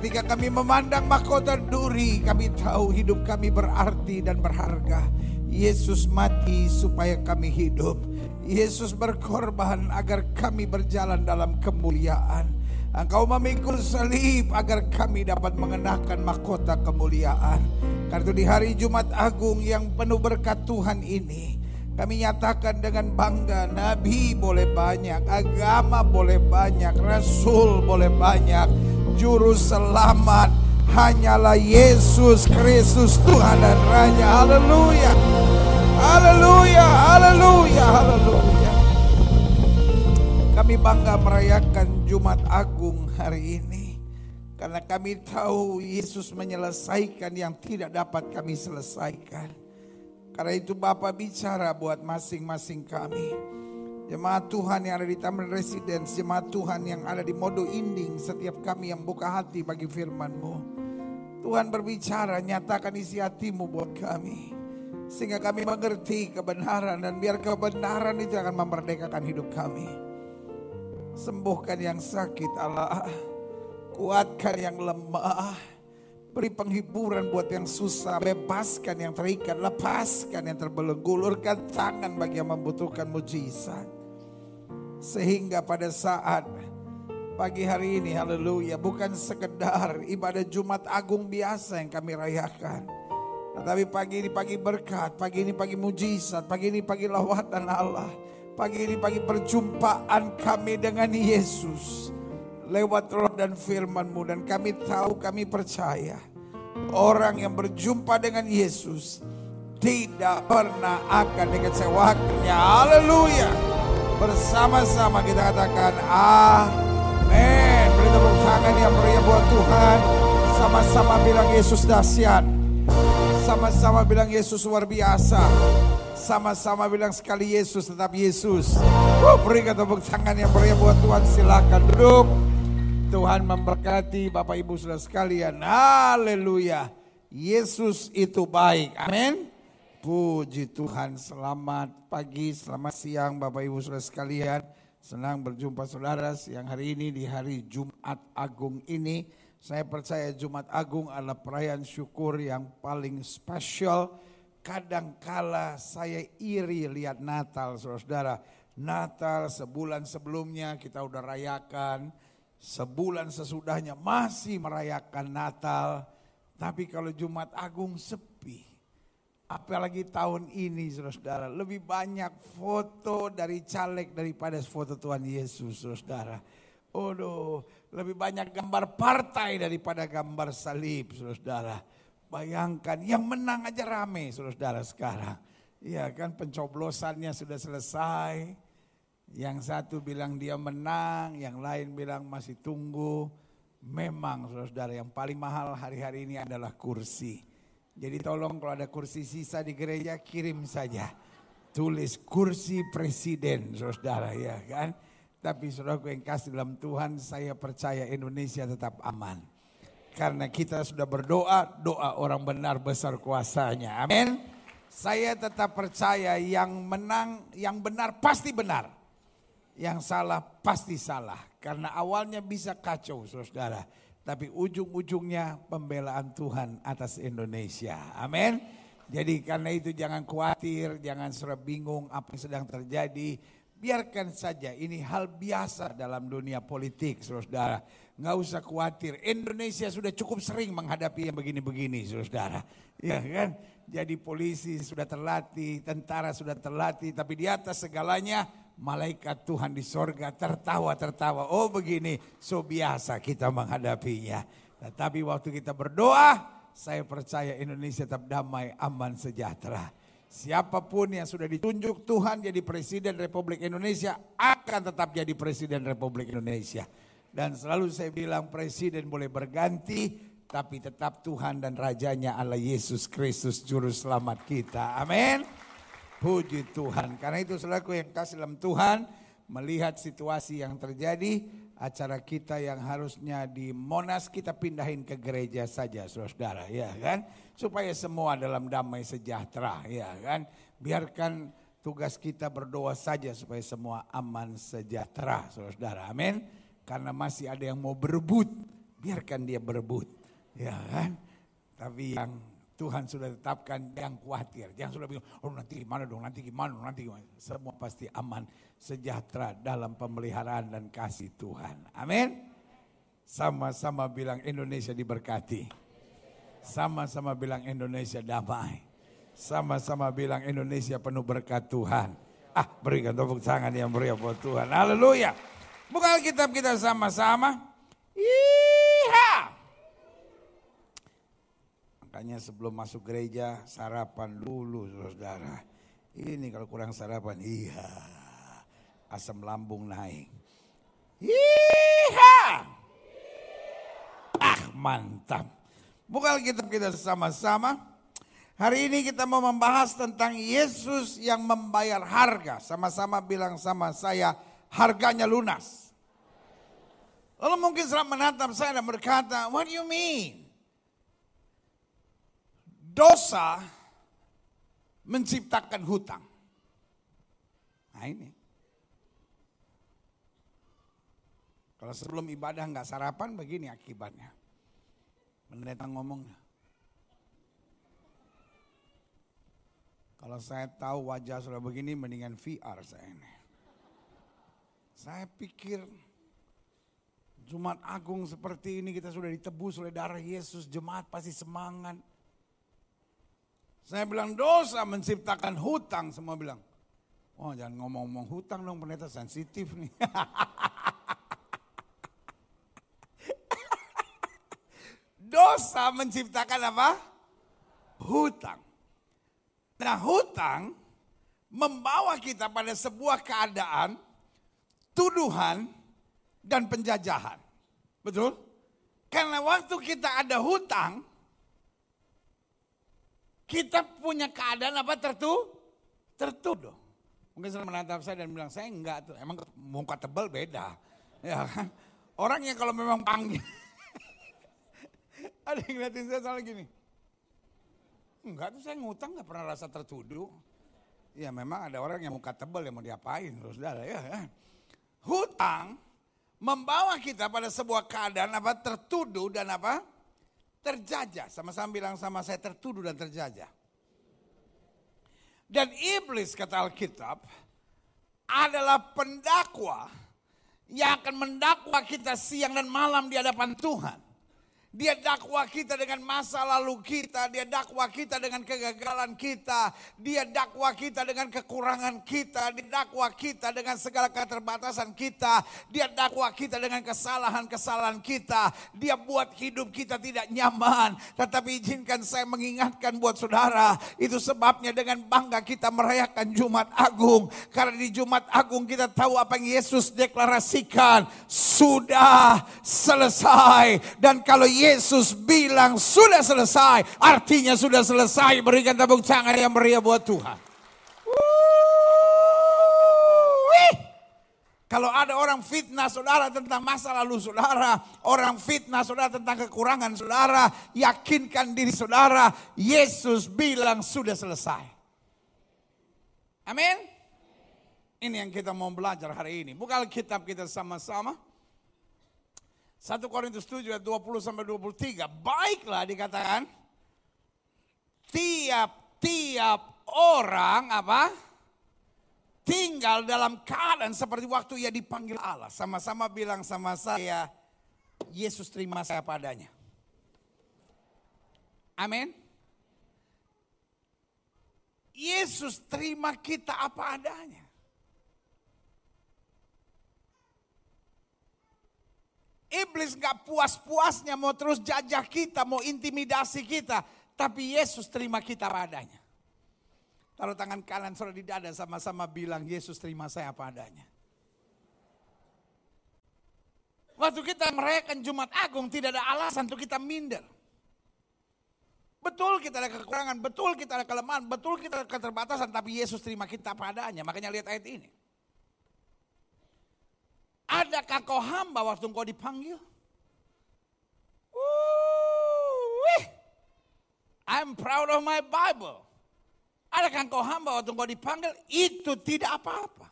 Ketika kami memandang mahkota duri, kami tahu hidup kami berarti dan berharga. Yesus mati supaya kami hidup. Yesus berkorban agar kami berjalan dalam kemuliaan. Engkau memikul salib agar kami dapat mengenakan mahkota kemuliaan. Karena di hari Jumat Agung yang penuh berkat Tuhan ini, kami nyatakan dengan bangga, nabi boleh banyak, agama boleh banyak, rasul boleh banyak, juru selamat hanyalah Yesus Kristus Tuhan dan Raja. Haleluya. Haleluya, haleluya, haleluya. Kami bangga merayakan Jumat Agung hari ini. Karena kami tahu Yesus menyelesaikan yang tidak dapat kami selesaikan. Karena itu Bapak bicara buat masing-masing kami. Jemaat Tuhan yang ada di Taman Residence, jemaat Tuhan yang ada di Modo Inding, setiap kami yang buka hati bagi firman-Mu. Tuhan berbicara, nyatakan isi hatimu buat kami. Sehingga kami mengerti kebenaran dan biar kebenaran itu akan memerdekakan hidup kami. Sembuhkan yang sakit Allah. Kuatkan yang lemah. Beri penghiburan buat yang susah. Bebaskan yang terikat. Lepaskan yang terbelenggu. Ulurkan tangan bagi yang membutuhkan mujizat. Sehingga pada saat pagi hari ini haleluya bukan sekedar ibadah Jumat Agung biasa yang kami rayakan. Tetapi pagi ini pagi berkat, pagi ini pagi mujizat, pagi ini pagi lawatan Allah Pagi ini pagi perjumpaan kami dengan Yesus. Lewat roh dan firmanmu dan kami tahu kami percaya. Orang yang berjumpa dengan Yesus tidak pernah akan dikecewakannya. Haleluya. Bersama-sama kita katakan amin. Beri tepuk tangan yang meriah buat Tuhan. Sama-sama bilang Yesus dahsyat. Sama-sama bilang Yesus luar biasa. Sama-sama bilang sekali Yesus tetap Yesus. Uh, berikan tepuk tangan yang meriah buat Tuhan. Silakan duduk. Tuhan memberkati Bapak Ibu Saudara sekalian. Haleluya. Yesus itu baik. Amin. Puji Tuhan. Selamat pagi, selamat siang Bapak Ibu Saudara sekalian. Senang berjumpa saudara siang hari ini di hari Jumat Agung ini. Saya percaya Jumat Agung adalah perayaan syukur yang paling spesial Kadangkala saya iri lihat Natal, saudara-saudara. Natal sebulan sebelumnya kita udah rayakan, sebulan sesudahnya masih merayakan Natal. Tapi kalau Jumat Agung sepi. Apalagi tahun ini saudara-saudara, lebih banyak foto dari caleg daripada foto Tuhan Yesus saudara-saudara. Aduh, lebih banyak gambar partai daripada gambar salib saudara-saudara. Bayangkan yang menang aja rame saudara-saudara sekarang. Iya kan pencoblosannya sudah selesai. Yang satu bilang dia menang, yang lain bilang masih tunggu. Memang saudara-saudara yang paling mahal hari-hari ini adalah kursi. Jadi tolong kalau ada kursi sisa di gereja kirim saja. Tulis kursi presiden saudara ya kan. Tapi saudaraku yang kasih dalam Tuhan saya percaya Indonesia tetap aman. Karena kita sudah berdoa, doa orang benar besar kuasanya. Amin. Saya tetap percaya yang menang, yang benar pasti benar. Yang salah pasti salah. Karena awalnya bisa kacau saudara. Tapi ujung-ujungnya pembelaan Tuhan atas Indonesia. Amin. Jadi karena itu jangan khawatir, jangan sudah bingung apa yang sedang terjadi. Biarkan saja ini hal biasa dalam dunia politik saudara nggak usah khawatir. Indonesia sudah cukup sering menghadapi yang begini-begini, saudara. Ya kan? Jadi polisi sudah terlatih, tentara sudah terlatih, tapi di atas segalanya malaikat Tuhan di sorga tertawa-tertawa. Oh begini, so biasa kita menghadapinya. Tetapi waktu kita berdoa, saya percaya Indonesia tetap damai, aman, sejahtera. Siapa pun yang sudah ditunjuk Tuhan jadi Presiden Republik Indonesia akan tetap jadi Presiden Republik Indonesia. Dan selalu saya bilang presiden boleh berganti, tapi tetap Tuhan dan Rajanya Allah Yesus Kristus Juru Selamat kita. Amin. Puji Tuhan. Karena itu selaku yang kasih dalam Tuhan, melihat situasi yang terjadi, acara kita yang harusnya di Monas kita pindahin ke gereja saja saudara ya kan. Supaya semua dalam damai sejahtera ya kan. Biarkan tugas kita berdoa saja supaya semua aman sejahtera saudara. Amin. Karena masih ada yang mau berebut biarkan dia berebut. Ya kan? Tapi yang Tuhan sudah tetapkan yang khawatir. Jangan sudah bingung, oh nanti gimana dong, nanti gimana nanti gimana. Semua pasti aman, sejahtera dalam pemeliharaan dan kasih Tuhan. Amin. Sama-sama bilang Indonesia diberkati. Sama-sama bilang Indonesia damai. Sama-sama bilang Indonesia penuh berkat Tuhan. Ah berikan tepuk tangan yang meriah buat Tuhan. Haleluya. Buka Alkitab kita sama-sama. Iha. Makanya sebelum masuk gereja sarapan dulu saudara. Ini kalau kurang sarapan, iya asam lambung naik. Iya. Ah mantap. Buka kitab kita sama-sama. Hari ini kita mau membahas tentang Yesus yang membayar harga. Sama-sama bilang sama saya, harganya lunas. Lalu mungkin setelah menatap saya dan berkata, what do you mean? Dosa menciptakan hutang. Nah ini. Kalau sebelum ibadah nggak sarapan begini akibatnya. Pendeta ngomongnya. Kalau saya tahu wajah sudah begini mendingan VR saya ini. Saya pikir Jumat Agung seperti ini kita sudah ditebus oleh darah Yesus, jemaat pasti semangat. Saya bilang dosa menciptakan hutang. Semua bilang, oh jangan ngomong-ngomong hutang dong pendeta sensitif nih. dosa menciptakan apa? Hutang. Nah hutang membawa kita pada sebuah keadaan tuduhan dan penjajahan. Betul? Karena waktu kita ada hutang, kita punya keadaan apa tertu? Tertuduh. Mungkin saya menatap saya dan bilang, saya enggak tuh. Emang muka tebal beda. Ya kan? Orangnya kalau memang panggil. ada yang ngeliatin saya soal gini. Enggak tuh saya ngutang gak pernah rasa tertuduh. Ya memang ada orang yang muka tebal yang mau diapain. Saudara ya kan? Hutang membawa kita pada sebuah keadaan apa tertuduh dan apa terjajah. Sama-sama bilang sama saya tertuduh dan terjajah. Dan iblis kata Alkitab adalah pendakwa yang akan mendakwa kita siang dan malam di hadapan Tuhan. Dia dakwa kita dengan masa lalu kita, dia dakwa kita dengan kegagalan kita, dia dakwa kita dengan kekurangan kita, dia dakwa kita dengan segala keterbatasan kita, dia dakwa kita dengan kesalahan-kesalahan kita, dia buat hidup kita tidak nyaman. Tetapi izinkan saya mengingatkan buat saudara, itu sebabnya dengan bangga kita merayakan Jumat Agung. Karena di Jumat Agung kita tahu apa yang Yesus deklarasikan, sudah selesai. Dan kalau Yesus bilang sudah selesai, artinya sudah selesai. Berikan tepuk tangan yang meriah buat Tuhan. Kalau ada orang fitnah saudara tentang masa lalu saudara, orang fitnah saudara tentang kekurangan saudara, yakinkan diri saudara, Yesus bilang sudah selesai. Amin. Ini yang kita mau belajar hari ini. Buka kitab kita sama-sama. 1 Korintus 7 ayat 20 sampai 23. Baiklah dikatakan tiap-tiap orang apa? Tinggal dalam keadaan seperti waktu ia dipanggil Allah. Sama-sama bilang sama saya, Yesus terima saya padanya. Amin. Yesus terima kita apa adanya. Iblis gak puas-puasnya mau terus jajah kita, mau intimidasi kita. Tapi Yesus terima kita padanya. Taruh tangan kanan saudara di dada sama-sama bilang Yesus terima saya apa adanya. Waktu kita merayakan Jumat Agung tidak ada alasan untuk kita minder. Betul kita ada kekurangan, betul kita ada kelemahan, betul kita ada keterbatasan, tapi Yesus terima kita padanya. Makanya lihat ayat ini. Adakah kau hamba waktu kau dipanggil? I'm proud of my Bible. Adakah kau hamba waktu kau dipanggil? Itu tidak apa-apa.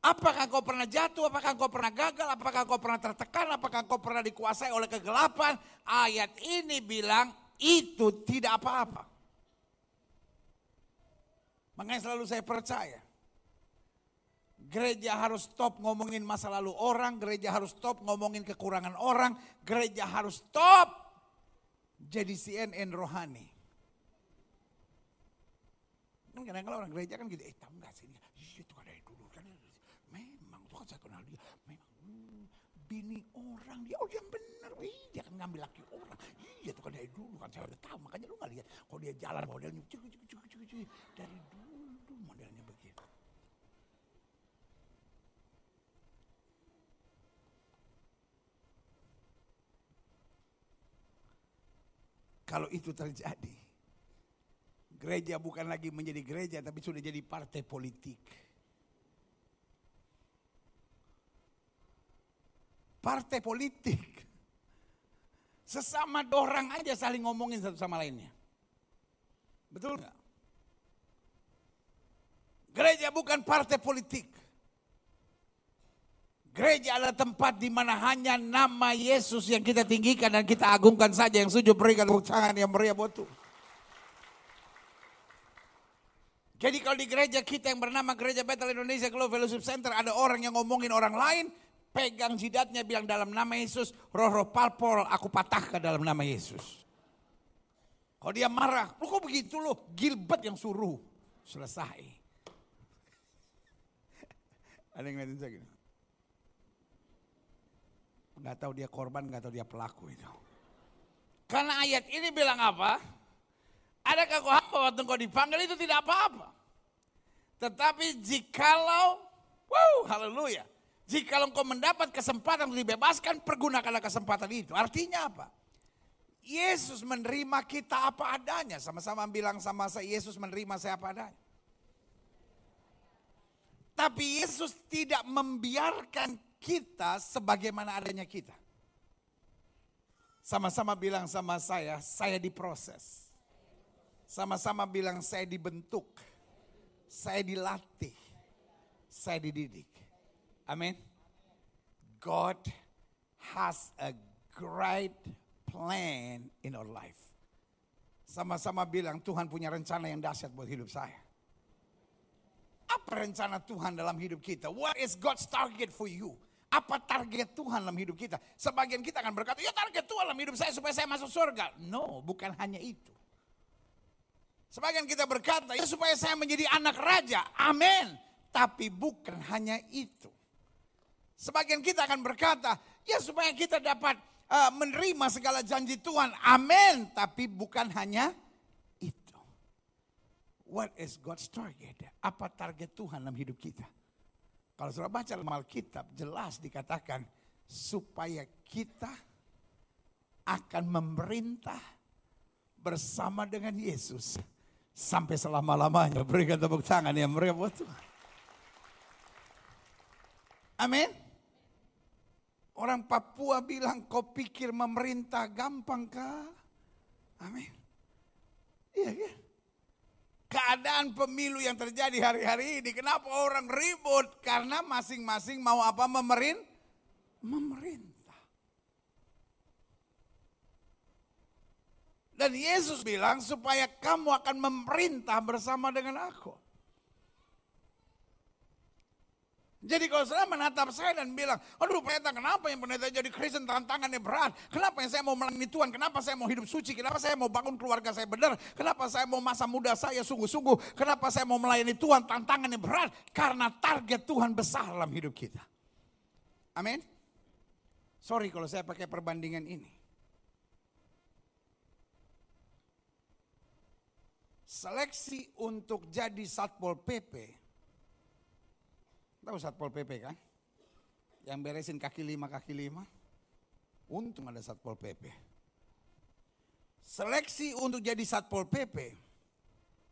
Apakah kau pernah jatuh? Apakah kau pernah gagal? Apakah kau pernah tertekan? Apakah kau pernah dikuasai oleh kegelapan? Ayat ini bilang itu tidak apa-apa. Makanya selalu saya percaya. Gereja harus stop ngomongin masa lalu orang, gereja harus stop ngomongin kekurangan orang, gereja harus stop jadi CNN rohani. Kan kadang-kadang orang gereja kan gitu, eh tahu gak sih, iya, itu dari dulu kan, memang tuh kan saya kenal dia, memang hmm, bini orang dia, oh yang benar, Wih, dia kan ngambil laki orang, iya tuh kan dari dulu kan. Saya udah tahu, makanya lu gak lihat, kalau dia jalan modelnya, cuk, cuk, cuk, cuk, dari dulu modelnya begitu. Kalau itu terjadi, gereja bukan lagi menjadi gereja, tapi sudah jadi partai politik. Partai politik. Sesama orang aja saling ngomongin satu sama lainnya. Betul nggak? Gereja bukan partai politik. Gereja adalah tempat di mana hanya nama Yesus yang kita tinggikan dan kita agungkan saja. Yang setuju berikan tepuk tangan yang meriah buat Tuhan. Jadi kalau di gereja kita yang bernama Gereja Bethel Indonesia Global Fellowship Center ada orang yang ngomongin orang lain, pegang jidatnya bilang dalam nama Yesus, roh-roh palpol aku patahkan dalam nama Yesus. Kalau dia marah, lu kok begitu loh, Gilbert yang suruh. Selesai. Ada yang ngeliatin saya nggak tahu dia korban, nggak tahu dia pelaku itu. Karena ayat ini bilang apa? Adakah kau hamba waktu kau dipanggil itu tidak apa-apa. Tetapi jikalau, wow haleluya. Jikalau kau mendapat kesempatan untuk dibebaskan, pergunakanlah kesempatan itu. Artinya apa? Yesus menerima kita apa adanya. Sama-sama bilang sama saya, Yesus menerima saya apa adanya. Tapi Yesus tidak membiarkan kita sebagaimana adanya kita. Sama-sama bilang sama saya, saya diproses. Sama-sama bilang saya dibentuk. Saya dilatih. Saya dididik. Amin. God has a great plan in our life. Sama-sama bilang Tuhan punya rencana yang dahsyat buat hidup saya. Apa rencana Tuhan dalam hidup kita? What is God's target for you? Apa target Tuhan dalam hidup kita? Sebagian kita akan berkata, ya target Tuhan dalam hidup saya supaya saya masuk surga. No, bukan hanya itu. Sebagian kita berkata, ya supaya saya menjadi anak raja. Amin. Tapi bukan hanya itu. Sebagian kita akan berkata, ya supaya kita dapat uh, menerima segala janji Tuhan. Amin. Tapi bukan hanya itu. What is God's target? Apa target Tuhan dalam hidup kita? Kalau sudah baca dalam Alkitab jelas dikatakan supaya kita akan memerintah bersama dengan Yesus sampai selama-lamanya. Berikan tepuk tangan yang meriah buat Tuhan. Amin. Orang Papua bilang kau pikir memerintah gampang kah? Amin. Iya kan? Keadaan pemilu yang terjadi hari-hari ini. Kenapa orang ribut? Karena masing-masing mau apa memerin? Memerintah. Dan Yesus bilang supaya kamu akan memerintah bersama dengan aku. Jadi kalau saya menatap saya dan bilang, aduh pendeta kenapa yang pendeta jadi Kristen tantangannya berat? Kenapa yang saya mau melayani Tuhan? Kenapa saya mau hidup suci? Kenapa saya mau bangun keluarga saya benar? Kenapa saya mau masa muda saya sungguh-sungguh? Kenapa saya mau melayani Tuhan tantangannya berat? Karena target Tuhan besar dalam hidup kita. Amin. Sorry kalau saya pakai perbandingan ini. Seleksi untuk jadi Satpol PP Tahu Satpol PP kan? Yang beresin kaki lima, kaki lima. Untung ada Satpol PP. Seleksi untuk jadi Satpol PP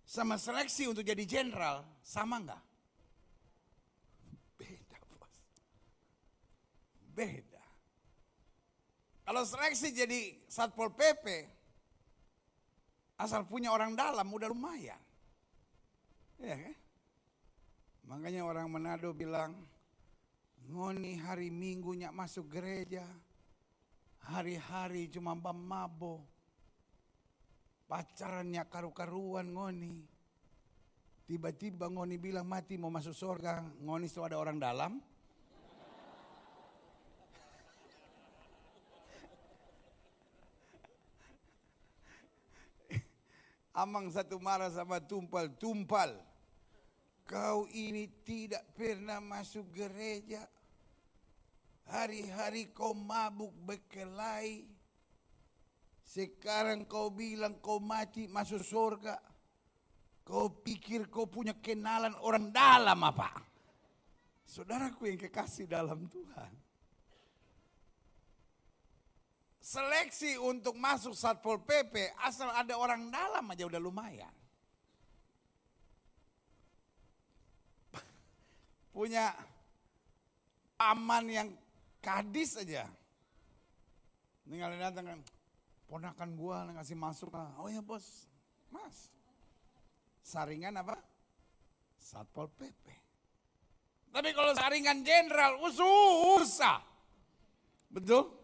sama seleksi untuk jadi jenderal sama enggak? Beda bos. Beda. Kalau seleksi jadi Satpol PP, asal punya orang dalam udah lumayan. Iya kan? Makanya orang Manado bilang Ngoni hari minggunya masuk gereja. Hari-hari cuma mabo. Pacarannya karu-karuan ngoni. Tiba-tiba ngoni bilang mati mau masuk surga. Ngoni itu ada orang dalam. Amang satu marah sama tumpal, tumpal. Kau ini tidak pernah masuk gereja. Hari-hari kau mabuk berkelahi. Sekarang kau bilang kau mati masuk surga. Kau pikir kau punya kenalan orang dalam apa? Saudaraku yang kekasih dalam Tuhan. seleksi untuk masuk Satpol PP asal ada orang dalam aja udah lumayan. Punya aman yang kadis aja. Tinggal datang kan, ponakan gua ngasih masuk lah. Oh ya bos, mas. Saringan apa? Satpol PP. Tapi kalau saringan jenderal, usah. Betul?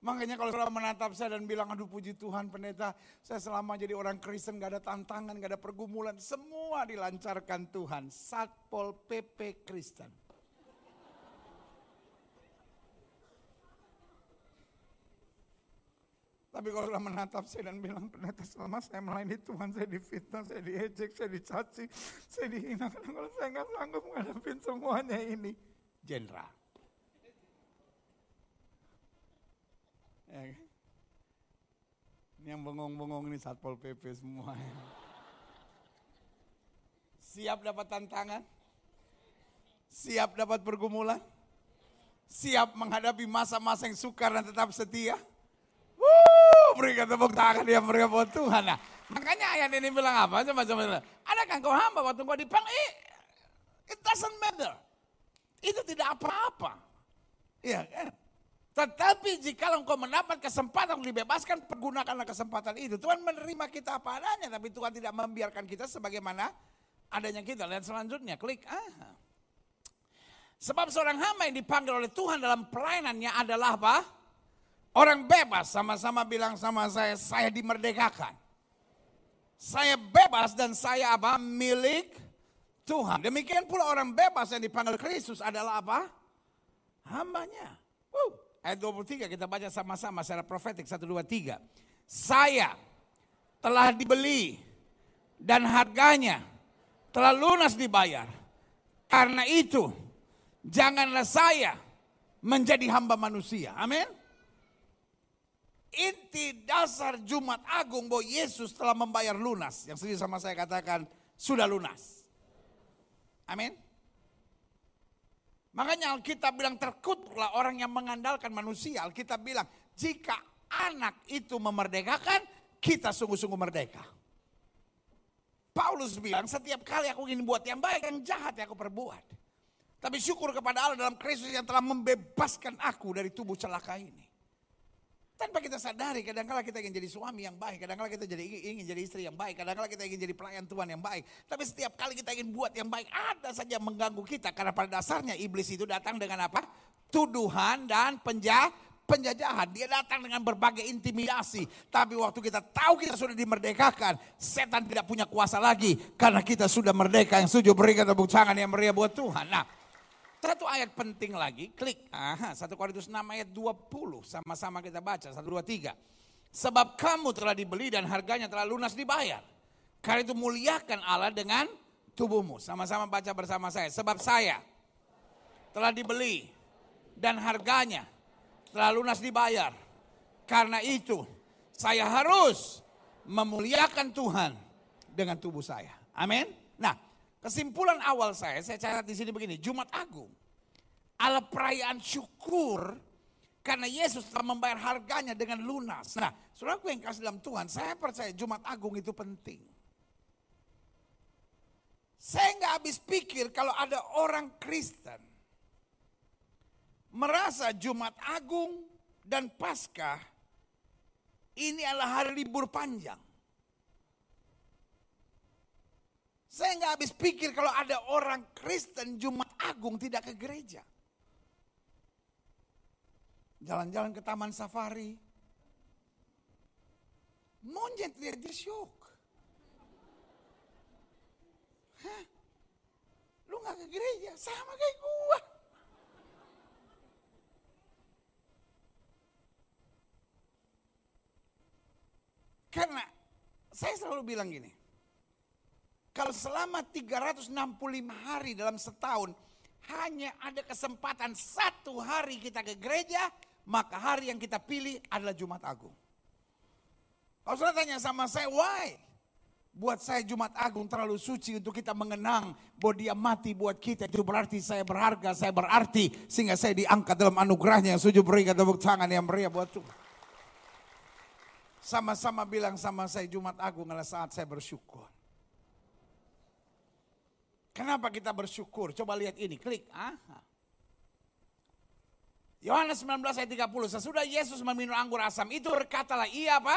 Makanya kalau saudara menatap saya dan bilang, aduh puji Tuhan pendeta, saya selama jadi orang Kristen gak ada tantangan, gak ada pergumulan, semua dilancarkan Tuhan. Satpol PP Kristen. Tapi kalau sudah menatap saya dan bilang, pendeta selama saya melayani Tuhan, saya difitnah, saya diejek, saya dicaci, saya dihina. Kalau saya nggak sanggup menghadapi semuanya ini. Jenderal. Ya, kan? Ini yang bengong-bengong ini Satpol PP semua. Siap dapat tantangan? Siap dapat pergumulan? Siap menghadapi masa-masa yang sukar dan tetap setia? Wuh, berikan tepuk tangan dia mereka buat Tuhan. Nah, makanya ayat ini bilang apa? Coba coba. Ada kan kau hamba waktu kau dipanggil? It doesn't matter. Itu tidak apa-apa. Iya kan? Tetapi jika engkau mendapat kesempatan untuk dibebaskan, pergunakanlah kesempatan itu. Tuhan menerima kita apa adanya, tapi Tuhan tidak membiarkan kita sebagaimana adanya kita. Lihat selanjutnya, klik. Ah. Sebab seorang hamba yang dipanggil oleh Tuhan dalam pelayanannya adalah apa? Orang bebas, sama-sama bilang sama saya, saya dimerdekakan. Saya bebas dan saya apa? Milik Tuhan. Demikian pula orang bebas yang dipanggil Kristus adalah apa? Hambanya. Woo. Ayat 23 kita baca sama-sama secara profetik 1 2 3. Saya telah dibeli dan harganya telah lunas dibayar. Karena itu janganlah saya menjadi hamba manusia. Amin. Inti dasar Jumat Agung bahwa Yesus telah membayar lunas. Yang setuju sama saya katakan sudah lunas. Amin. Makanya Alkitab bilang terkutuklah orang yang mengandalkan manusia. Alkitab bilang jika anak itu memerdekakan, kita sungguh-sungguh merdeka. Paulus bilang setiap kali aku ingin buat yang baik, yang jahat yang aku perbuat. Tapi syukur kepada Allah dalam Kristus yang telah membebaskan aku dari tubuh celaka ini. Tanpa kita sadari, kadang-kala kita ingin jadi suami yang baik, kadang-kala kita jadi ingin jadi istri yang baik, kadang-kala kita ingin jadi pelayan Tuhan yang baik. Tapi setiap kali kita ingin buat yang baik, ada saja mengganggu kita. Karena pada dasarnya iblis itu datang dengan apa? Tuduhan dan penjah, penjajahan. Dia datang dengan berbagai intimidasi. Tapi waktu kita tahu kita sudah dimerdekakan, setan tidak punya kuasa lagi. Karena kita sudah merdeka yang setuju berikan tepuk tangan yang meriah buat Tuhan. Nah, satu ayat penting lagi, klik. Aha, 1 Korintus 6 ayat 20. Sama-sama kita baca, 1, 2, 3. Sebab kamu telah dibeli dan harganya telah lunas dibayar. Karena itu muliakan Allah dengan tubuhmu. Sama-sama baca bersama saya. Sebab saya telah dibeli dan harganya telah lunas dibayar. Karena itu saya harus memuliakan Tuhan dengan tubuh saya. Amin. Nah, Kesimpulan awal saya, saya catat di sini begini, Jumat Agung ala perayaan syukur karena Yesus telah membayar harganya dengan lunas. Nah, saudaraku yang kasih dalam Tuhan, saya percaya Jumat Agung itu penting. Saya nggak habis pikir kalau ada orang Kristen merasa Jumat Agung dan Paskah ini adalah hari libur panjang. Saya nggak habis pikir kalau ada orang Kristen Jumat Agung tidak ke gereja. Jalan-jalan ke taman safari. Monyet lihat dia syok. Hah? Lu gak ke gereja? Sama kayak gua. Karena saya selalu bilang gini. Kalau selama 365 hari dalam setahun hanya ada kesempatan satu hari kita ke gereja, maka hari yang kita pilih adalah Jumat Agung. Kalau sudah tanya sama saya, why? Buat saya Jumat Agung terlalu suci untuk kita mengenang bahwa dia mati buat kita. Itu berarti saya berharga, saya berarti. Sehingga saya diangkat dalam anugerahnya yang sujud berikan tepuk tangan yang meriah buat Tuhan. Sama-sama bilang sama saya Jumat Agung adalah saat saya bersyukur. Kenapa kita bersyukur? Coba lihat ini, klik. Yohanes 19 ayat 30, sesudah Yesus meminum anggur asam itu berkatalah, iya apa?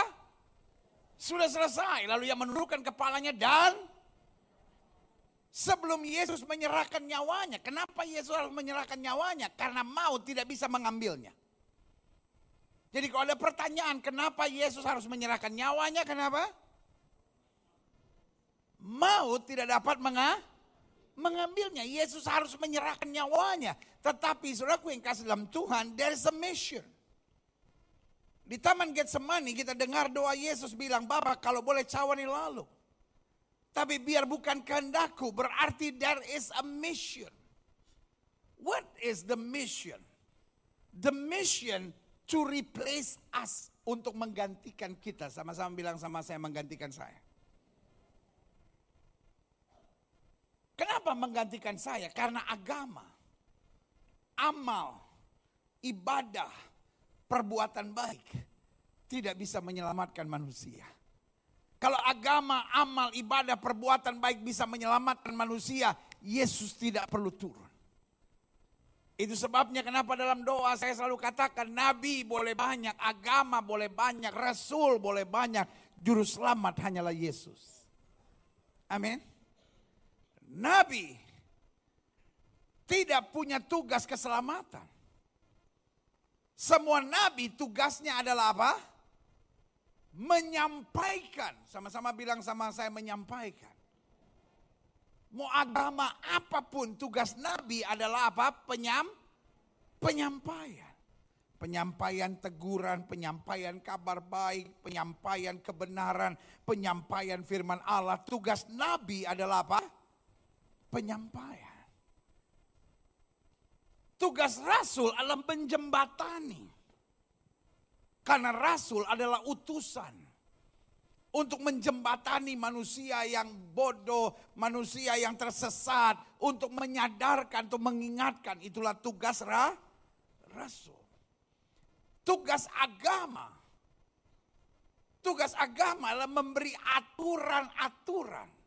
Sudah selesai. Lalu ia menurunkan kepalanya dan sebelum Yesus menyerahkan nyawanya. Kenapa Yesus harus menyerahkan nyawanya? Karena maut tidak bisa mengambilnya. Jadi kalau ada pertanyaan kenapa Yesus harus menyerahkan nyawanya, kenapa? Maut tidak dapat mengambil mengambilnya. Yesus harus menyerahkan nyawanya. Tetapi saudaraku yang kasih dalam Tuhan, there is a mission. Di Taman Getsemani kita dengar doa Yesus bilang, Bapak kalau boleh cawani lalu. Tapi biar bukan kehendakku, berarti there is a mission. What is the mission? The mission to replace us. Untuk menggantikan kita. Sama-sama bilang sama saya, menggantikan saya. Kenapa menggantikan saya? Karena agama, amal, ibadah, perbuatan baik tidak bisa menyelamatkan manusia. Kalau agama, amal, ibadah, perbuatan baik bisa menyelamatkan manusia, Yesus tidak perlu turun. Itu sebabnya kenapa dalam doa saya selalu katakan nabi boleh banyak, agama boleh banyak, rasul boleh banyak, juru selamat hanyalah Yesus. Amin. Nabi tidak punya tugas keselamatan. Semua nabi tugasnya adalah apa? Menyampaikan. Sama-sama bilang sama saya menyampaikan. Mau agama apa pun tugas nabi adalah apa? Penyam, penyampaian. Penyampaian teguran, penyampaian kabar baik, penyampaian kebenaran, penyampaian firman Allah. Tugas nabi adalah apa? Penyampaian. Tugas rasul adalah menjembatani. Karena rasul adalah utusan untuk menjembatani manusia yang bodoh, manusia yang tersesat, untuk menyadarkan, untuk mengingatkan. Itulah tugas ra, rasul. Tugas agama. Tugas agama adalah memberi aturan-aturan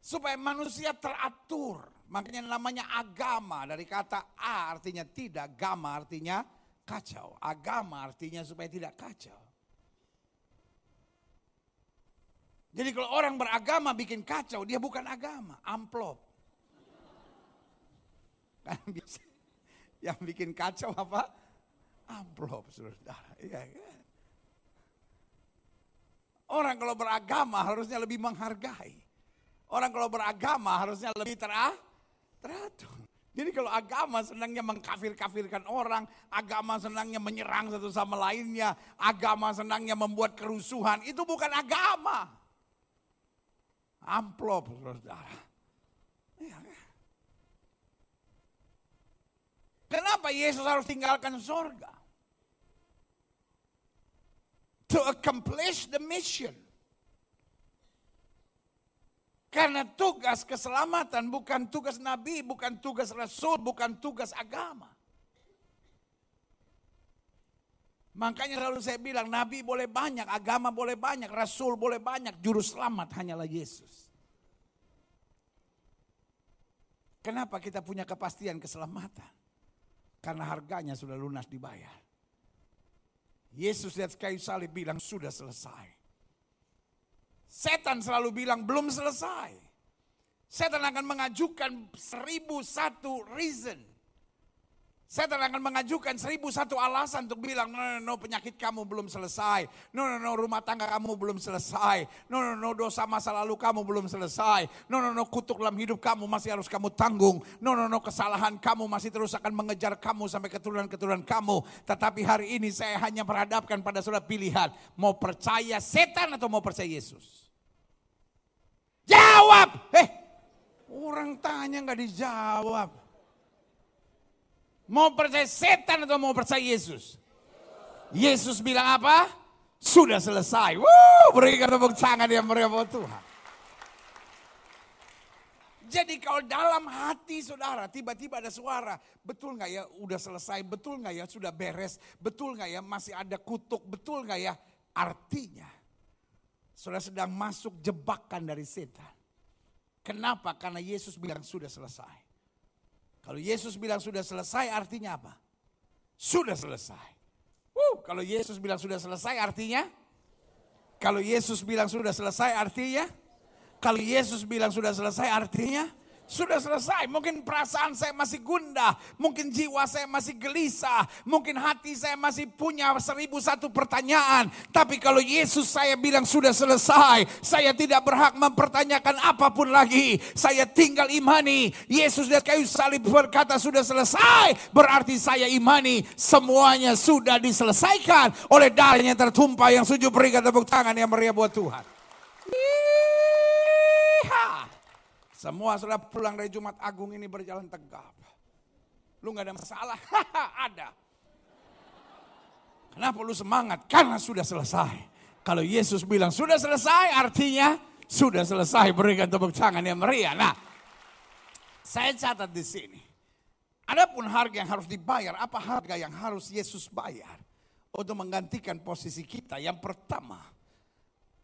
Supaya manusia teratur. Makanya namanya agama. Dari kata A artinya tidak, gama artinya kacau. Agama artinya supaya tidak kacau. Jadi kalau orang beragama bikin kacau, dia bukan agama, amplop. Kan bisa. Yang bikin kacau apa? Amplop, saudara. Iya kan? Orang kalau beragama harusnya lebih menghargai. Orang kalau beragama harusnya lebih terah, teratur. Jadi kalau agama senangnya mengkafir-kafirkan orang, agama senangnya menyerang satu sama lainnya, agama senangnya membuat kerusuhan, itu bukan agama. Amplop, saudara. Ya? Kenapa Yesus harus tinggalkan surga? To accomplish the mission. Karena tugas keselamatan bukan tugas nabi, bukan tugas rasul, bukan tugas agama. Makanya selalu saya bilang nabi boleh banyak, agama boleh banyak, rasul boleh banyak, juru selamat hanyalah Yesus. Kenapa kita punya kepastian keselamatan? Karena harganya sudah lunas dibayar. Yesus lihat kayu salib bilang sudah selesai. Setan selalu bilang belum selesai. Setan akan mengajukan seribu satu reason. Setan akan mengajukan seribu satu alasan untuk bilang, no, no, no, penyakit kamu belum selesai. No, no, no, rumah tangga kamu belum selesai. No, no, no, dosa masa lalu kamu belum selesai. No, no, no, kutuk dalam hidup kamu masih harus kamu tanggung. No, no, no, kesalahan kamu masih terus akan mengejar kamu sampai keturunan-keturunan kamu. Tetapi hari ini saya hanya berhadapkan pada saudara pilihan. Mau percaya setan atau mau percaya Yesus? Jawab! Eh, orang tanya nggak dijawab. Mau percaya setan atau mau percaya Yesus? Yesus bilang apa? Sudah selesai. Wuh, berikan tepuk tangan yang meriah Tuhan. Jadi kalau dalam hati saudara tiba-tiba ada suara, betul nggak ya udah selesai, betul nggak ya sudah beres, betul nggak ya masih ada kutuk, betul nggak ya artinya sudah sedang masuk jebakan dari setan. Kenapa? Karena Yesus bilang sudah selesai. Kalau Yesus bilang sudah selesai artinya apa? Sudah selesai. Uh, kalau Yesus bilang sudah selesai artinya? Kalau Yesus bilang sudah selesai artinya? Kalau Yesus bilang sudah selesai artinya? Sudah selesai. Mungkin perasaan saya masih gundah, mungkin jiwa saya masih gelisah, mungkin hati saya masih punya seribu satu pertanyaan. Tapi kalau Yesus saya bilang sudah selesai, saya tidak berhak mempertanyakan apa pun lagi. Saya tinggal imani. Yesus dari kayu salib berkata sudah selesai, berarti saya imani semuanya sudah diselesaikan oleh darahnya tertumpah yang sujud berikan tepuk tangan yang meriah buat Tuhan. Semua sudah pulang dari Jumat Agung ini berjalan tegap. Lu gak ada masalah? ada. Kenapa lu semangat? Karena sudah selesai. Kalau Yesus bilang sudah selesai artinya sudah selesai. Berikan tepuk tangan yang meriah. Nah, saya catat di sini. Adapun harga yang harus dibayar, apa harga yang harus Yesus bayar untuk menggantikan posisi kita? Yang pertama,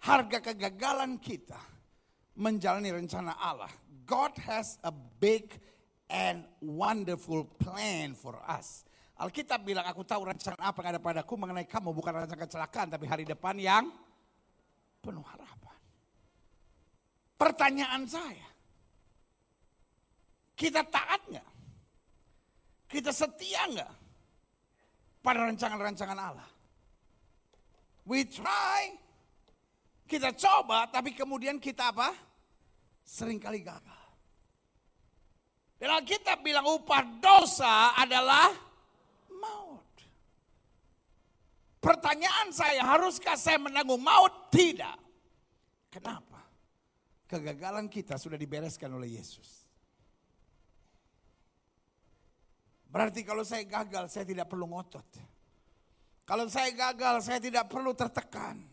harga kegagalan kita menjalani rencana Allah. God has a big and wonderful plan for us. Alkitab bilang, aku tahu rencana apa yang ada padaku mengenai kamu. Bukan rencana kecelakaan, tapi hari depan yang penuh harapan. Pertanyaan saya, kita taat nggak? Kita setia nggak pada rancangan-rancangan Allah? We try, kita coba, tapi kemudian kita apa? Seringkali gagal. Dan Alkitab bilang upah dosa adalah maut. Pertanyaan saya, haruskah saya menanggung maut? Tidak. Kenapa? Kegagalan kita sudah dibereskan oleh Yesus. Berarti kalau saya gagal, saya tidak perlu ngotot. Kalau saya gagal, saya tidak perlu tertekan.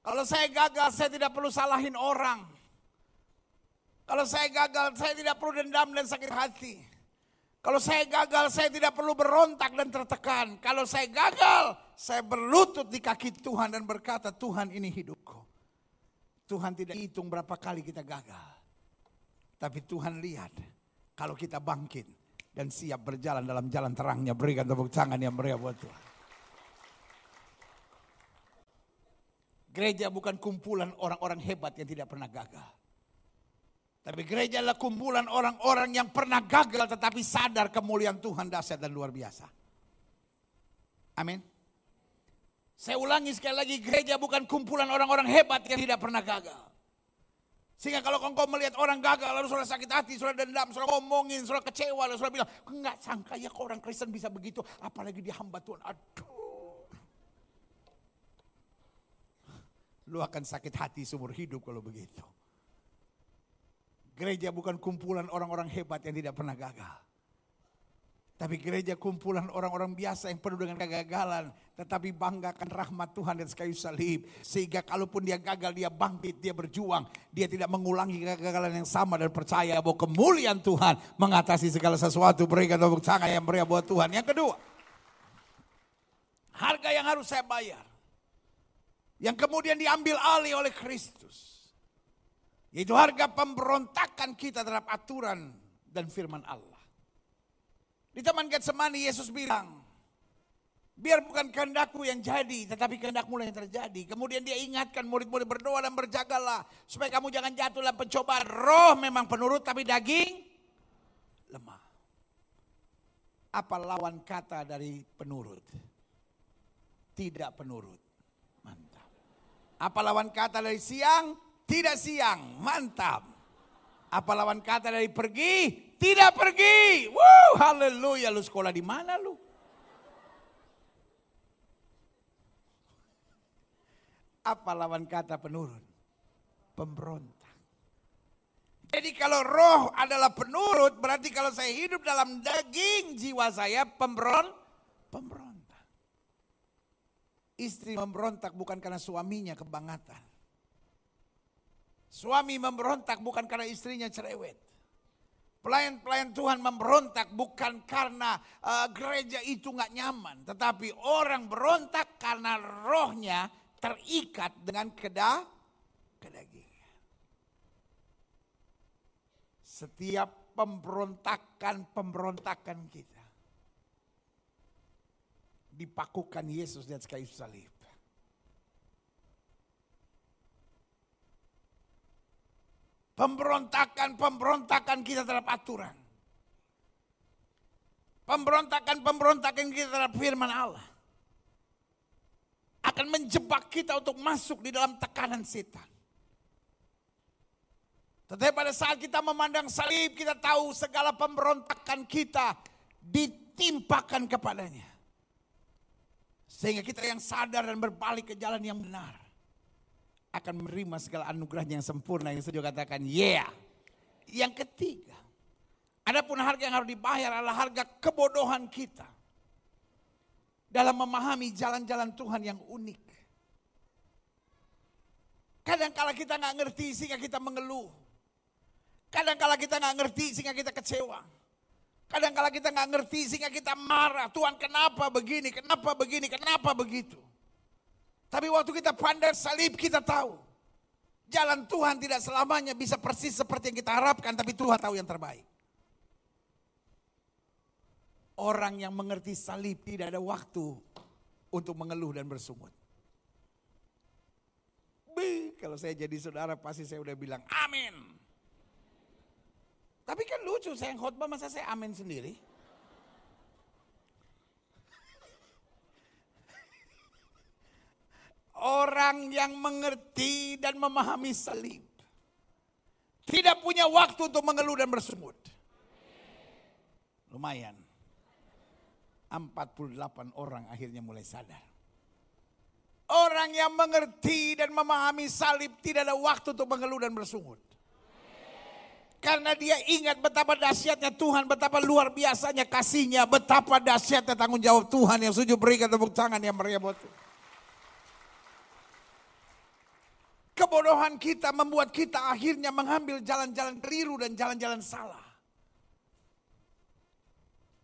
Kalau saya gagal, saya tidak perlu salahin orang. Kalau saya gagal, saya tidak perlu dendam dan sakit hati. Kalau saya gagal, saya tidak perlu berontak dan tertekan. Kalau saya gagal, saya berlutut di kaki Tuhan dan berkata, Tuhan ini hidupku. Tuhan tidak hitung berapa kali kita gagal. Tapi Tuhan lihat kalau kita bangkit dan siap berjalan dalam jalan terangnya. Berikan tepuk tangan yang meriah buat Tuhan. Gereja bukan kumpulan orang-orang hebat yang tidak pernah gagal. Tapi gereja adalah kumpulan orang-orang yang pernah gagal tetapi sadar kemuliaan Tuhan dahsyat dan luar biasa. Amin. Saya ulangi sekali lagi, gereja bukan kumpulan orang-orang hebat yang tidak pernah gagal. Sehingga kalau engkau melihat orang gagal, lalu sudah sakit hati, sudah dendam, sudah ngomongin, sudah kecewa, lalu sudah bilang, enggak sangka ya kok orang Kristen bisa begitu, apalagi di hamba Tuhan. Aduh. Lu akan sakit hati seumur hidup kalau begitu. Gereja bukan kumpulan orang-orang hebat yang tidak pernah gagal. Tapi gereja kumpulan orang-orang biasa yang penuh dengan kegagalan. Tetapi banggakan rahmat Tuhan dan kayu salib. Sehingga kalaupun dia gagal, dia bangkit, dia berjuang. Dia tidak mengulangi kegagalan yang sama dan percaya bahwa kemuliaan Tuhan mengatasi segala sesuatu. Berikan tepuk tangan yang meriah buat Tuhan. Yang kedua, harga yang harus saya bayar. Yang kemudian diambil alih oleh Kristus. Itu harga pemberontakan kita terhadap aturan dan firman Allah. Di Taman Getsemani Yesus bilang, biar bukan kehendakku yang jadi, tetapi kehendakmu yang terjadi. Kemudian dia ingatkan murid-murid berdoa dan berjagalah, supaya kamu jangan jatuh dalam pencobaan. Roh memang penurut, tapi daging lemah. Apa lawan kata dari penurut? Tidak penurut. Mantap. Apa lawan kata dari siang? Tidak siang. Mantap. Apa lawan kata dari pergi? Tidak pergi. Woo, haleluya. Lu sekolah di mana lu? Apa lawan kata penurut? Pemberontak. Jadi kalau roh adalah penurut, berarti kalau saya hidup dalam daging jiwa saya pemberon, pemberontak. Istri memberontak bukan karena suaminya kebangatan. Suami memberontak bukan karena istrinya cerewet. Pelayan-pelayan Tuhan memberontak bukan karena uh, gereja itu nggak nyaman, tetapi orang berontak karena rohnya terikat dengan kedah kedagingan. Setiap pemberontakan-pemberontakan kita dipakukan Yesus atas kayu salib. Pemberontakan-pemberontakan kita terhadap aturan. Pemberontakan-pemberontakan kita terhadap firman Allah. Akan menjebak kita untuk masuk di dalam tekanan setan. Tetapi pada saat kita memandang salib, kita tahu segala pemberontakan kita ditimpakan kepadanya. Sehingga kita yang sadar dan berbalik ke jalan yang benar. Akan menerima segala anugerahnya yang sempurna. Yang saya katakan, yeah. Yang ketiga, adapun harga yang harus dibayar adalah harga kebodohan kita. Dalam memahami jalan-jalan Tuhan yang unik. Kadang kala kita nggak ngerti sehingga kita mengeluh. Kadang kala kita nggak ngerti sehingga kita kecewa. Kadang kala kita nggak ngerti sehingga kita marah. Tuhan kenapa begini, kenapa begini, kenapa begitu. Tapi waktu kita pandang salib kita tahu. Jalan Tuhan tidak selamanya bisa persis seperti yang kita harapkan. Tapi Tuhan tahu yang terbaik. Orang yang mengerti salib tidak ada waktu untuk mengeluh dan bersungut. kalau saya jadi saudara pasti saya udah bilang amin. Tapi kan lucu, saya khotbah masa saya amin sendiri. Orang yang mengerti dan memahami salib. Tidak punya waktu untuk mengeluh dan bersemut. Lumayan. 48 orang akhirnya mulai sadar. Orang yang mengerti dan memahami salib tidak ada waktu untuk mengeluh dan bersungut. Karena dia ingat betapa dahsyatnya Tuhan, betapa luar biasanya kasihnya, betapa dahsyatnya tanggung jawab Tuhan yang sujud berikan tepuk tangan yang meriah buat Tuhan. Kebodohan kita membuat kita akhirnya mengambil jalan-jalan keliru dan jalan-jalan salah.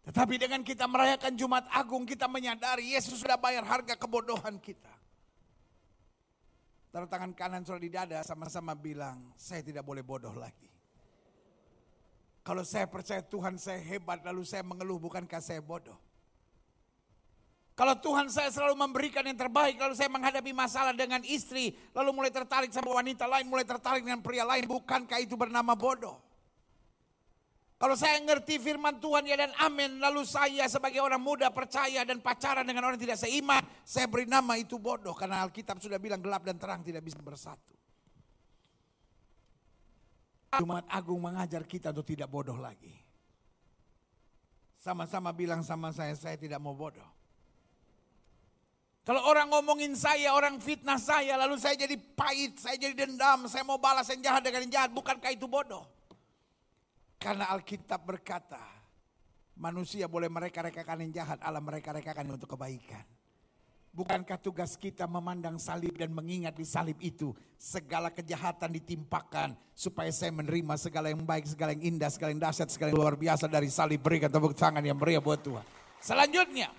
Tetapi dengan kita merayakan Jumat Agung, kita menyadari Yesus sudah bayar harga kebodohan kita. Taruh tangan kanan sudah di dada, sama-sama bilang, saya tidak boleh bodoh lagi. Kalau saya percaya Tuhan saya hebat lalu saya mengeluh bukankah saya bodoh? Kalau Tuhan saya selalu memberikan yang terbaik lalu saya menghadapi masalah dengan istri lalu mulai tertarik sama wanita lain, mulai tertarik dengan pria lain, bukankah itu bernama bodoh? Kalau saya ngerti firman Tuhan ya dan amin, lalu saya sebagai orang muda percaya dan pacaran dengan orang tidak seiman, saya beri nama itu bodoh karena Alkitab sudah bilang gelap dan terang tidak bisa bersatu. Jumat Agung mengajar kita untuk tidak bodoh lagi. Sama-sama bilang sama saya, saya tidak mau bodoh. Kalau orang ngomongin saya, orang fitnah saya, lalu saya jadi pahit, saya jadi dendam, saya mau balas yang jahat dengan yang jahat, bukankah itu bodoh? Karena Alkitab berkata, manusia boleh mereka-rekakan yang jahat, Allah mereka-rekakan untuk kebaikan. Bukankah tugas kita memandang salib dan mengingat di salib itu segala kejahatan ditimpakan supaya saya menerima segala yang baik, segala yang indah, segala yang dahsyat, segala yang luar biasa dari salib berikan tepuk tangan yang meriah buat Tuhan. Selanjutnya,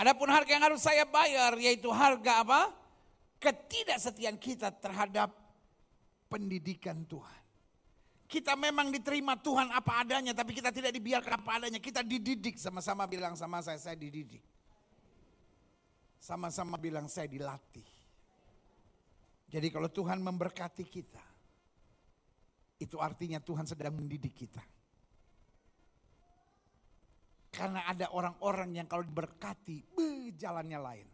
adapun harga yang harus saya bayar yaitu harga apa? Ketidaksetiaan kita terhadap pendidikan Tuhan. Kita memang diterima Tuhan apa adanya, tapi kita tidak dibiarkan apa adanya. Kita dididik, sama-sama bilang sama saya, saya dididik. Sama-sama bilang saya dilatih. Jadi kalau Tuhan memberkati kita, itu artinya Tuhan sedang mendidik kita. Karena ada orang-orang yang kalau diberkati, beuh, jalannya lain.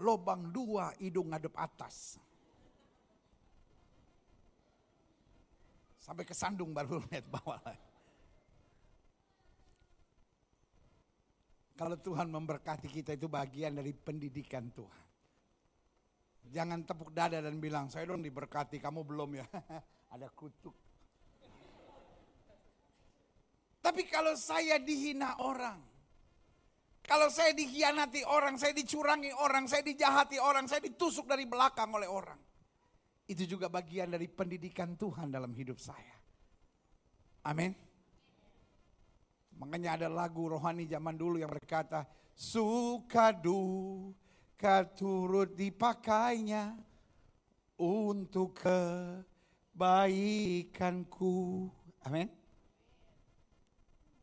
Lobang dua, hidung ngadep atas. Sampai ke sandung baru lihat bawah lagi. Kalau Tuhan memberkati kita itu bagian dari pendidikan Tuhan. Jangan tepuk dada dan bilang, saya dong diberkati, kamu belum ya. Ada kutuk. Tapi kalau saya dihina orang, kalau saya dikhianati orang, saya dicurangi orang, saya dijahati orang, saya ditusuk dari belakang oleh orang. Itu juga bagian dari pendidikan Tuhan dalam hidup saya. Amin. Makanya ada lagu rohani zaman dulu yang berkata, suka duka turut dipakainya untuk kebaikanku. Amin.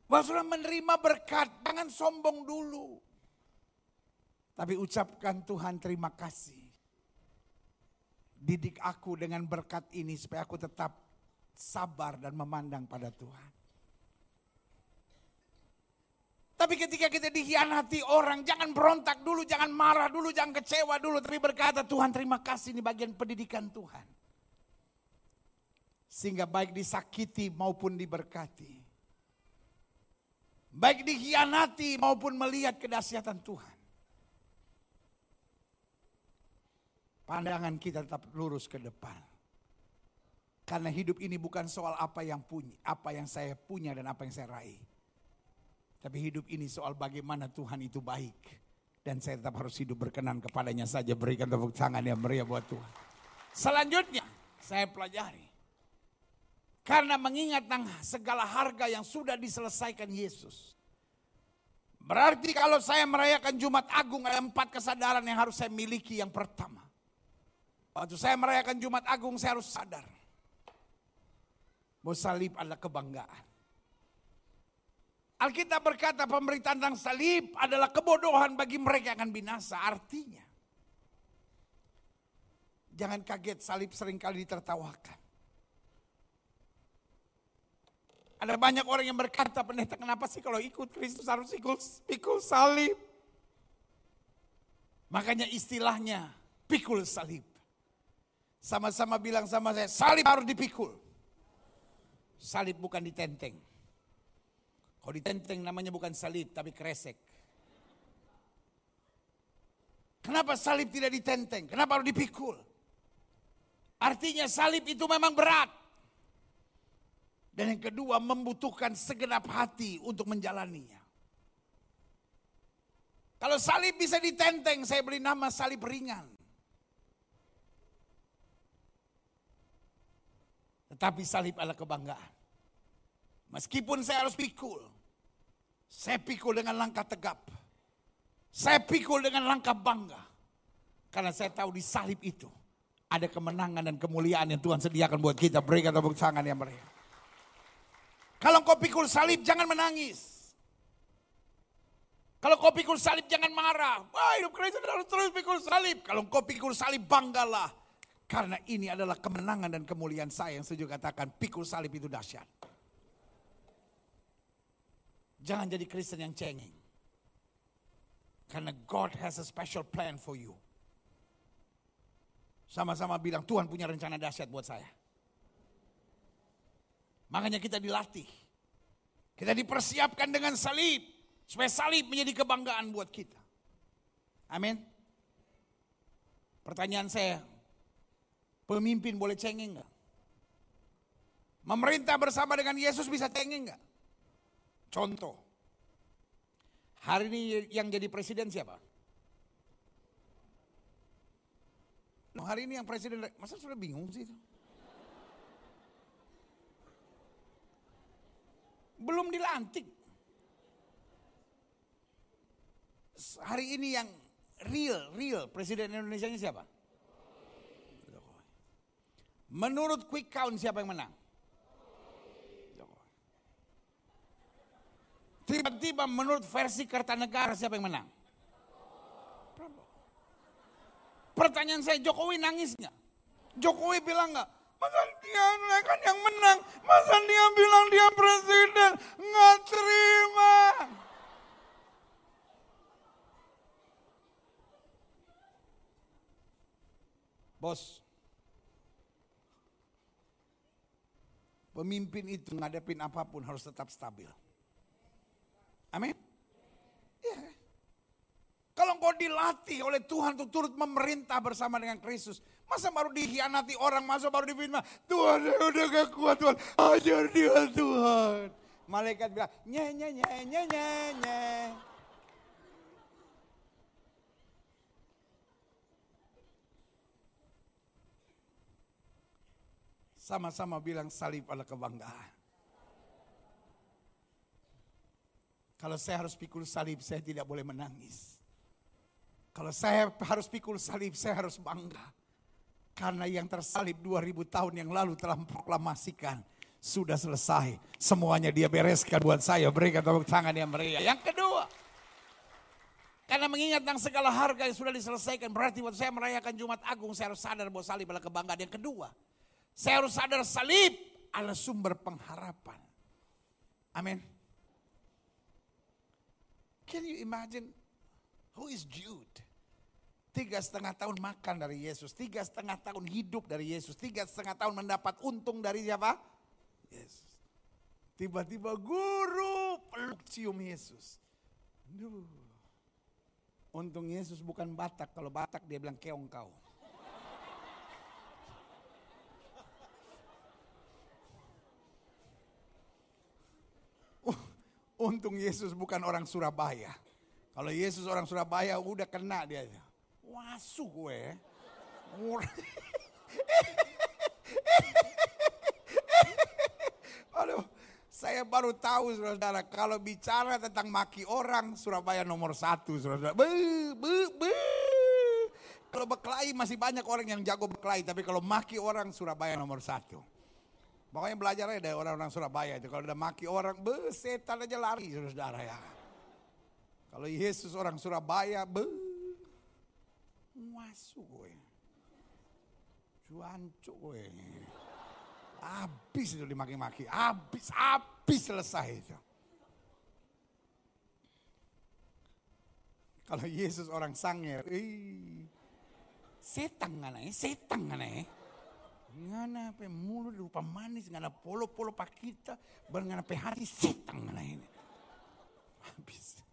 Sudah menerima berkat, jangan sombong dulu. Tapi ucapkan Tuhan terima kasih. Didik aku dengan berkat ini supaya aku tetap sabar dan memandang pada Tuhan. Tapi ketika kita dikhianati orang, jangan berontak dulu, jangan marah dulu, jangan kecewa dulu. Tapi berkata, Tuhan terima kasih ini bagian pendidikan Tuhan. Sehingga baik disakiti maupun diberkati. Baik dikhianati maupun melihat kedahsyatan Tuhan. Pandangan kita tetap lurus ke depan. Karena hidup ini bukan soal apa yang punya, apa yang saya punya dan apa yang saya raih. Tapi hidup ini soal bagaimana Tuhan itu baik. Dan saya tetap harus hidup berkenan kepadanya saja. Berikan tepuk tangan yang meriah buat Tuhan. Selanjutnya saya pelajari. Karena mengingat segala harga yang sudah diselesaikan Yesus. Berarti kalau saya merayakan Jumat Agung ada empat kesadaran yang harus saya miliki. Yang pertama. Waktu saya merayakan Jumat Agung saya harus sadar. Bahwa salib adalah kebanggaan. Alkitab berkata pemberitaan tentang salib adalah kebodohan bagi mereka yang akan binasa. Artinya, jangan kaget salib sering kali ditertawakan. Ada banyak orang yang berkata, pendeta kenapa sih kalau ikut Kristus harus ikut pikul salib? Makanya istilahnya pikul salib. Sama-sama bilang sama saya, salib harus dipikul. Salib bukan ditenteng. Kalau ditenteng namanya bukan salib tapi kresek. Kenapa salib tidak ditenteng? Kenapa harus dipikul? Artinya salib itu memang berat. Dan yang kedua membutuhkan segenap hati untuk menjalaninya. Kalau salib bisa ditenteng, saya beri nama salib ringan. Tetapi salib adalah kebanggaan. Meskipun saya harus pikul. Saya pikul dengan langkah tegap. Saya pikul dengan langkah bangga. Karena saya tahu di salib itu ada kemenangan dan kemuliaan yang Tuhan sediakan buat kita. Berikan tepuk tangan yang meriah. Kalau kau pikul salib jangan menangis. Kalau kau pikul salib jangan marah. Wah hidup Kristen harus terus pikul salib. Kalau kau pikul salib banggalah. Karena ini adalah kemenangan dan kemuliaan saya yang setuju katakan pikul salib itu dahsyat. Jangan jadi Kristen yang cengeng. Karena God has a special plan for you. Sama-sama bilang Tuhan punya rencana dahsyat buat saya. Makanya kita dilatih. Kita dipersiapkan dengan salib. Supaya salib menjadi kebanggaan buat kita. Amin. Pertanyaan saya, pemimpin boleh cengeng nggak? Memerintah bersama dengan Yesus bisa cengeng nggak? Contoh. Hari ini yang jadi presiden siapa? Hari ini yang presiden, masa sudah bingung sih? Belum dilantik. Hari ini yang real, real presiden Indonesia ini siapa? Menurut quick count siapa yang menang? Tiba-tiba menurut versi Kertanegara siapa yang menang? Pertanyaan saya Jokowi nangis nggak? Jokowi bilang nggak? Masa dia kan yang menang. Masa dia bilang dia presiden. Nggak terima. Bos, pemimpin itu ngadepin apa pun harus tetap stabil. Amin. Ya. Kalau engkau dilatih oleh Tuhan untuk turut memerintah bersama dengan Kristus. Masa baru dikhianati orang, masa baru difitnah. Tuhan saya udah gak kuat Tuhan, ajar dia Tuhan. Malaikat bilang, nye nye nye nye nye nye. Sama-sama bilang salib adalah kebanggaan. Kalau saya harus pikul salib, saya tidak boleh menangis. Kalau saya harus pikul salib, saya harus bangga. Karena yang tersalib 2000 tahun yang lalu telah memproklamasikan. Sudah selesai. Semuanya dia bereskan buat saya. Berikan tepuk tangan yang meriah. Yang kedua. Karena mengingat tentang segala harga yang sudah diselesaikan. Berarti waktu saya merayakan Jumat Agung, saya harus sadar bahwa salib adalah kebanggaan. Yang kedua. Saya harus sadar salib adalah sumber pengharapan. Amin. Can you imagine who is Jude? Tiga setengah tahun makan dari Yesus, tiga setengah tahun hidup dari Yesus, tiga setengah tahun mendapat untung dari siapa? Yesus. Tiba-tiba guru peluk cium Yesus. Duh. Untung Yesus bukan Batak, kalau Batak dia bilang keong kau. Untung Yesus bukan orang Surabaya. Kalau Yesus orang Surabaya udah kena dia. Wasu gue. Aduh, saya baru tahu saudara kalau bicara tentang maki orang Surabaya nomor satu saudara. Be, be, be. Kalau berkelahi masih banyak orang yang jago berkelahi, tapi kalau maki orang Surabaya nomor satu. Pokoknya belajar aja dari orang-orang Surabaya itu. Kalau udah maki orang, be, setan aja lari saudara ya. Kalau Yesus orang Surabaya, be, masuk gue. Cuancuk gue. Habis itu dimaki-maki, habis, habis selesai itu. Kalau Yesus orang Sangir, ih, setan ngana ya, setan ngana ya. Ngana pe mulut rupa manis, ngana polo-polo pakita, ngana pe hati setan ngana ini. Habis.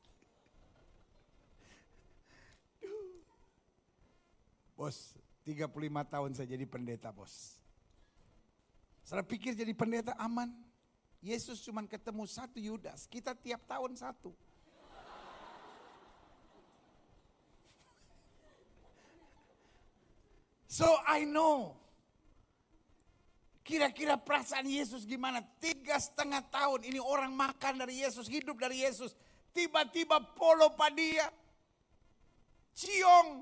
Bos, 35 tahun saya jadi pendeta bos. Saya pikir jadi pendeta aman. Yesus cuma ketemu satu Yudas, kita tiap tahun satu. So I know Kira-kira perasaan Yesus gimana? Tiga setengah tahun ini orang makan dari Yesus, hidup dari Yesus. Tiba-tiba polo padia. Ciong.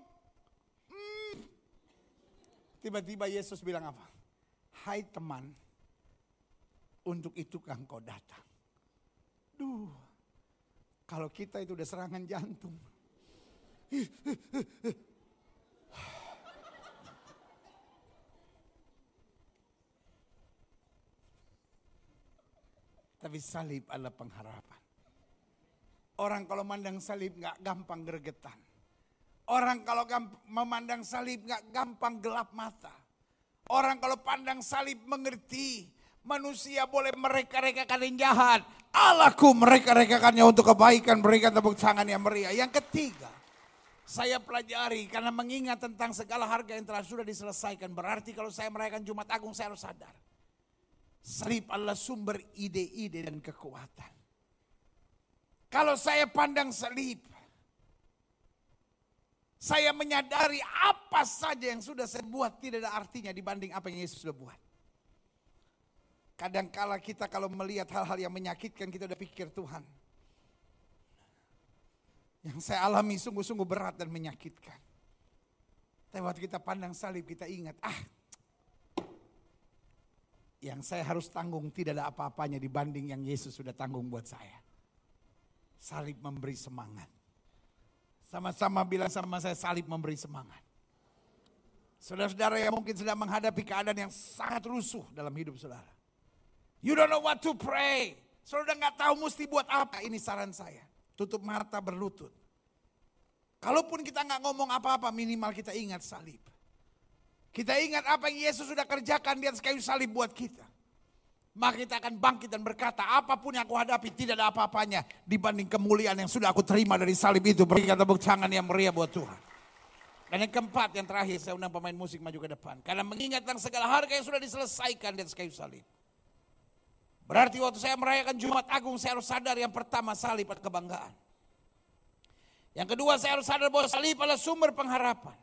Tiba-tiba Yesus bilang apa? Hai teman, untuk itu kan kau datang. Duh, kalau kita itu udah serangan jantung. Tapi salib adalah pengharapan. Orang kalau memandang salib nggak gampang gregetan. Orang kalau memandang salib nggak gampang gelap mata. Orang kalau pandang salib mengerti manusia boleh mereka-rekakan yang jahat. Allahku mereka-rekakannya untuk kebaikan. Berikan tepuk tangan yang meriah. Yang ketiga, saya pelajari karena mengingat tentang segala harga yang telah sudah diselesaikan. Berarti kalau saya merayakan Jumat Agung saya harus sadar. Salib adalah sumber ide-ide dan kekuatan. Kalau saya pandang salib, saya menyadari apa saja yang sudah saya buat tidak ada artinya dibanding apa yang Yesus sudah buat. Kadangkala kita kalau melihat hal-hal yang menyakitkan kita udah pikir Tuhan. Yang saya alami sungguh-sungguh berat dan menyakitkan. Tapi waktu kita pandang salib kita ingat, ah yang saya harus tanggung tidak ada apa-apanya dibanding yang Yesus sudah tanggung buat saya. Salib memberi semangat. Sama-sama bilang sama saya salib memberi semangat. Saudara-saudara yang mungkin sedang menghadapi keadaan yang sangat rusuh dalam hidup saudara. You don't know what to pray. Saudara nggak tahu mesti buat apa. Ini saran saya. Tutup mata berlutut. Kalaupun kita nggak ngomong apa-apa minimal kita ingat salib. Kita ingat apa yang Yesus sudah kerjakan di atas kayu salib buat kita. Maka kita akan bangkit dan berkata apa pun yang aku hadapi tidak ada apa-apanya dibanding kemuliaan yang sudah aku terima dari salib itu. Berikan tepuk tangan yang meriah buat Tuhan. Dan yang keempat, yang terakhir, saya undang pemain musik maju ke depan. Karena mengingat tentang segala harga yang sudah diselesaikan di atas kayu salib. Berarti waktu saya merayakan Jumat Agung, saya harus sadar yang pertama salib adalah kebanggaan. Yang kedua, saya harus sadar bahwa salib adalah sumber pengharapan.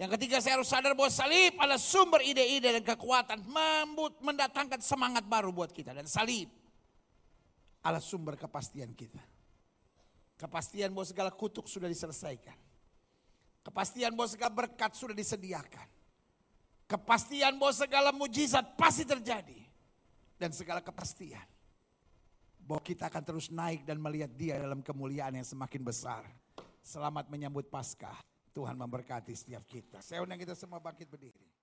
Yang ketiga, saya harus sadar bahwa salib adalah sumber ide-ide dan kekuatan. Mendatangkan semangat baru buat kita. Dan salib adalah sumber kepastian kita. Kepastian bahwa segala kutuk sudah diselesaikan Kepastian bahwa segala berkat sudah disediakan. Kepastian bahwa segala mujizat pasti terjadi. Dan segala kepastian bahwa kita akan terus naik dan melihat dia dalam kemuliaan yang semakin besar. Selamat menyambut Paskah. Tuhan memberkati setiap kita. Saya undang kita semua bangkit berdiri.